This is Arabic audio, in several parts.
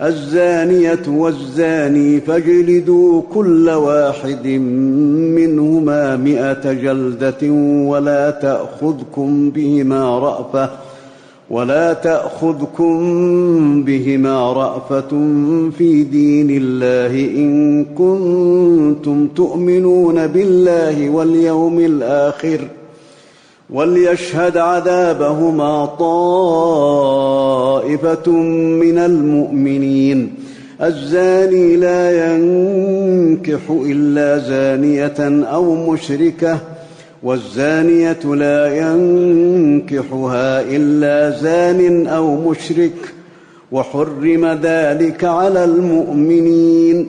الزانية والزاني فاجلدوا كل واحد منهما مئة جلدة ولا تأخذكم بهما رأفة ولا تأخذكم بهما رأفة في دين الله إن كنتم تؤمنون بالله واليوم الآخر ۖ وليشهد عذابهما طائفة من المؤمنين الزاني لا ينكح إلا زانية أو مشركة والزانية لا ينكحها إلا زان أو مشرك وحرم ذلك على المؤمنين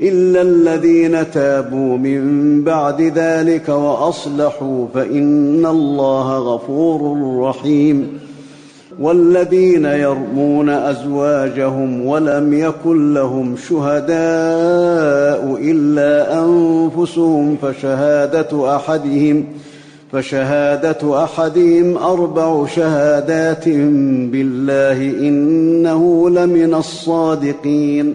الا الذين تابوا من بعد ذلك واصلحوا فان الله غفور رحيم. والذين يرمون ازواجهم ولم يكن لهم شهداء الا انفسهم فشهاده احدهم فشهاده احدهم أربع شهادات بالله انه لمن الصادقين.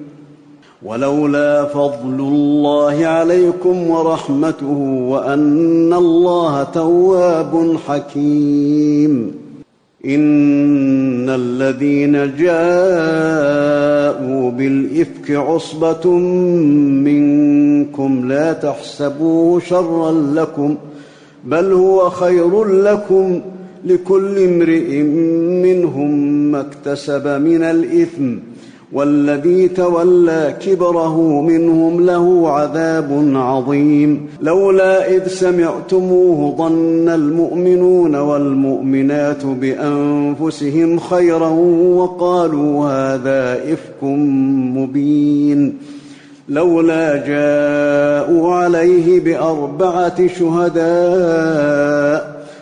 ولولا فضل الله عليكم ورحمته وأن الله تواب حكيم. إن الذين جاءوا بالإفك عصبة منكم لا تحسبوه شرا لكم بل هو خير لكم لكل امرئ منهم ما اكتسب من الإثم. والذي تولى كبره منهم له عذاب عظيم. لولا إذ سمعتموه ظن المؤمنون والمؤمنات بأنفسهم خيرا وقالوا هذا إفك مبين. لولا جاءوا عليه بأربعة شهداء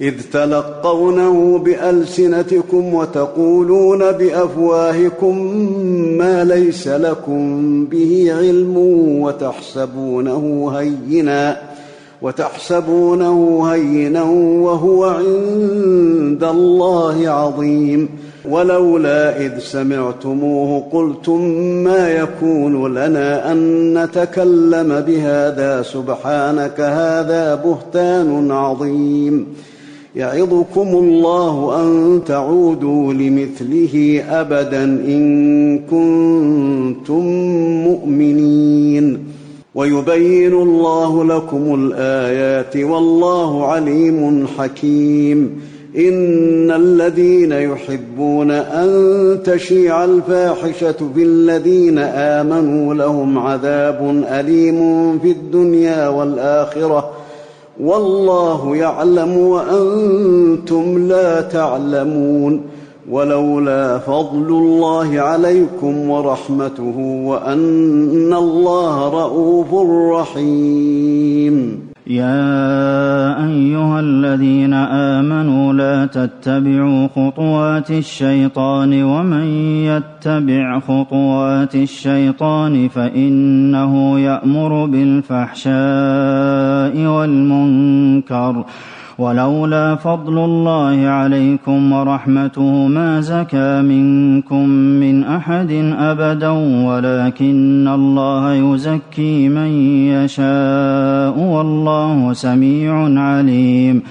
إذ تلقونه بألسنتكم وتقولون بأفواهكم ما ليس لكم به علم وتحسبونه هينا وتحسبونه هينا وهو عند الله عظيم. ولولا إذ سمعتموه قلتم ما يكون لنا أن نتكلم بهذا سبحانك هذا بهتان عظيم. يعظكم الله أن تعودوا لمثله أبدا إن كنتم مؤمنين. ويبين الله لكم الآيات والله عليم حكيم. إن الذين يحبون أن تشيع الفاحشة في الذين آمنوا لهم عذاب أليم في الدنيا والآخرة. والله يعلم وأنتم لا تعلمون ولولا فضل الله عليكم ورحمته وأن الله رءوف رحيم يا أيها الذين آمنوا لا تتبعوا خطوات الشيطان ومن يتبع خطوات الشيطان فإنه يأمر بالفحشاء والمنكر ولولا فضل الله عليكم ورحمته ما زكى منكم من أحد أبدا ولكن الله يزكي من يشاء والله سميع عليم.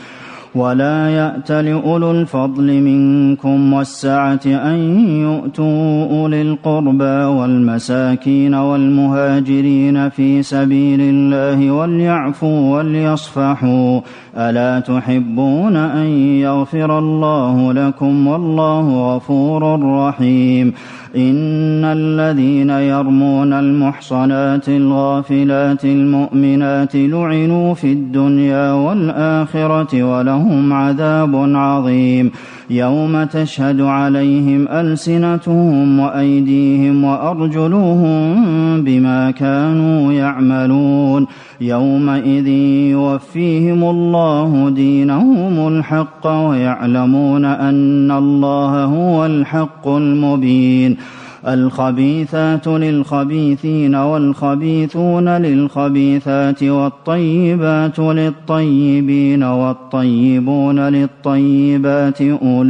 ولا يات لاولو الفضل منكم والسعة أن يؤتوا أولي القربى والمساكين والمهاجرين في سبيل الله وليعفوا وليصفحوا ألا تحبون أن يغفر الله لكم والله غفور رحيم إن الذين يرمون المحصنات الغافلات المؤمنات لعنوا في الدنيا والآخرة ولهم عذاب عظيم. يوم تشهد عليهم ألسنتهم وأيديهم وأرجلهم بما كانوا يعملون. يومئذ يوفيهم الله دينهم الحق ويعلمون أن الله هو الحق المبين. الخبيثات للخبيثين والخبيثون للخبيثات والطيبات للطيبين والطيبون للطيبات أولئك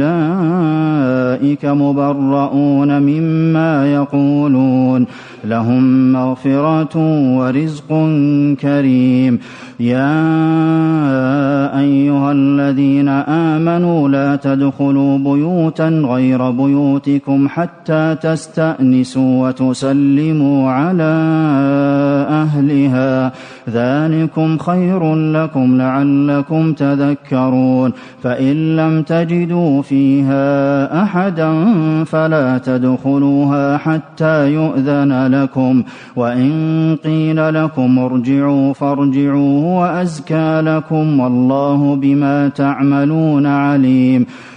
مبرؤون مما يقولون لهم مغفرة ورزق كريم. يا أيها الذين آمنوا لا تدخلوا بيوتا غير بيوتكم حتى تستانسوا وتسلموا على أهلها. ذلكم خير لكم لعلكم تذكرون. فإن لم تجدوا فيها أحدا فلا تدخلوها حتى يؤذن لكم. وإن قيل لكم ارجعوا فارجعوا وازكى لكم والله بما تعملون عليم.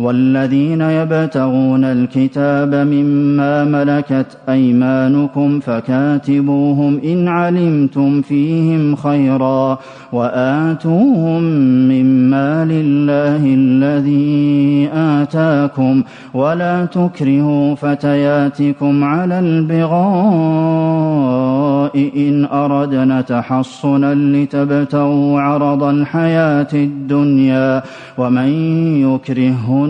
والذين يبتغون الكتاب مما ملكت أيمانكم فكاتبوهم إن علمتم فيهم خيرا وآتوهم مما لله الذي آتاكم ولا تكرهوا فتياتكم على البغاء إن أردنا تحصنا لتبتغوا عرض الحياة الدنيا ومن يكرهن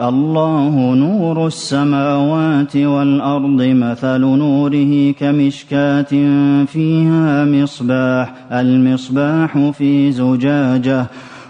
الله نور السماوات والأرض مثل نوره كمشكاة فيها مصباح المصباح في زجاجة.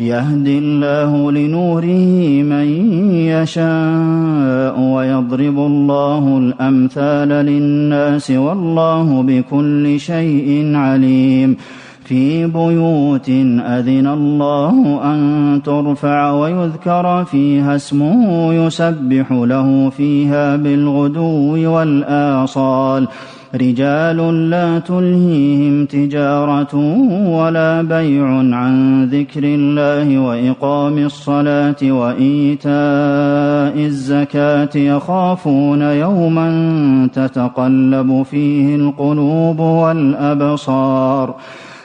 يهدي الله لنوره من يشاء ويضرب الله الأمثال للناس والله بكل شيء عليم. في بيوت أذن الله أن ترفع ويذكر فيها اسمه يسبح له فيها بالغدو والآصال. رجال لا تلهيهم تجارة ولا بيع عن ذكر الله وإقام الصلاة وإيتاء الزكاة يخافون يوما تتقلب فيه القلوب والأبصار.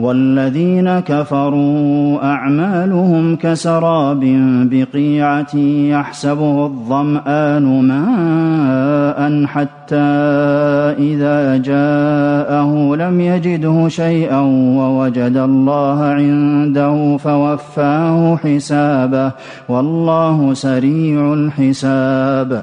والذين كفروا أعمالهم كسراب بقيعة يحسبه الظمآن ماء حتى إذا جاءه لم يجده شيئا ووجد الله عنده فوفاه حسابه والله سريع الحساب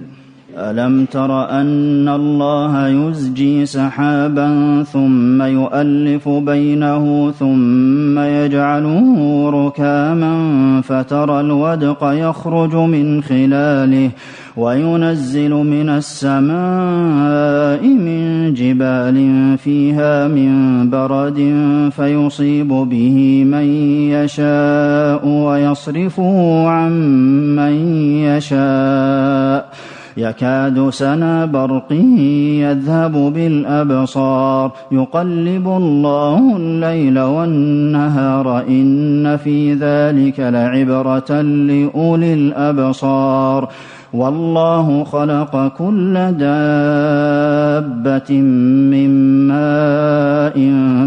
ألم تر أن الله يزجي سحابا ثم يؤلف بينه ثم يجعله ركاما فترى الودق يخرج من خلاله وينزل من السماء من جبال فيها من برد فيصيب به من يشاء ويصرفه عن من يشاء يكاد سنا برقه يذهب بالأبصار. يقلب الله الليل والنهار. إن في ذلك لعبرة لأولي الأبصار. والله خلق كل دابة من ماء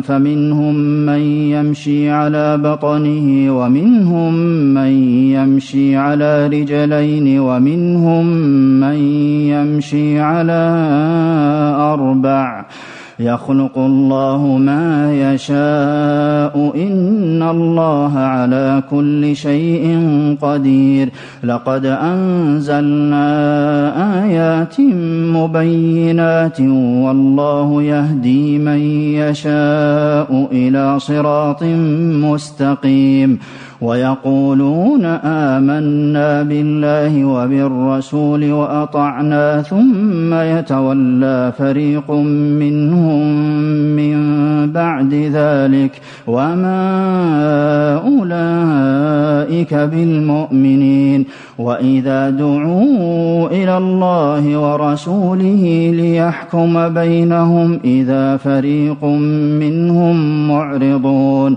فمنهم من يمشي على بطنه ومنهم من يمشي على رجلين ومنهم من يمشي على أربع يخلق الله ما يشاء إن الله على كل شيء قدير. لقد أنزلنا آيات مبينات والله يهدي من يشاء إلى صراط مستقيم. ويقولون آمنا بالله وبالرسول وأطعنا ثم يتولى فريق منهم من بعد ذلك. وما أولئك بالمؤمنين. وإذا دعوا إلى الله ورسوله ليحكم بينهم إذا فريق منهم معرضون.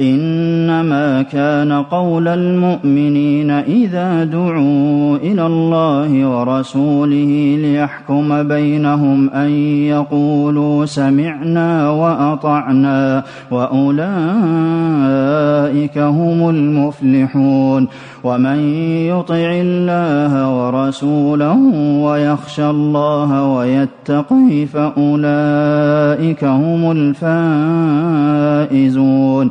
إنما كان قول المؤمنين إذا دعوا إلى الله ورسوله ليحكم بينهم أن يقولوا سمعنا وأطعنا وأولئك هم المفلحون ومن يطع الله ورسوله ويخشى الله ويتقه فأولئك هم الفائزون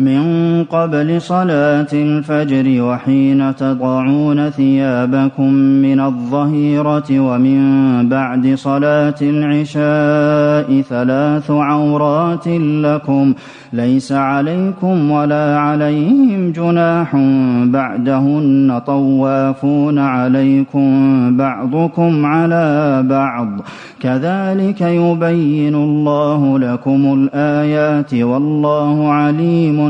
من قبل صلاة الفجر وحين تضعون ثيابكم من الظهيرة ومن بعد صلاة العشاء ثلاث عورات لكم ليس عليكم ولا عليهم جناح بعدهن طوافون عليكم بعضكم على بعض. كذلك يبين الله لكم الآيات والله عليم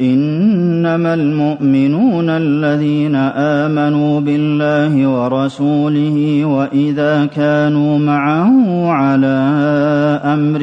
إنما المؤمنون الذين آمنوا بالله ورسوله وإذا كانوا معه على أمر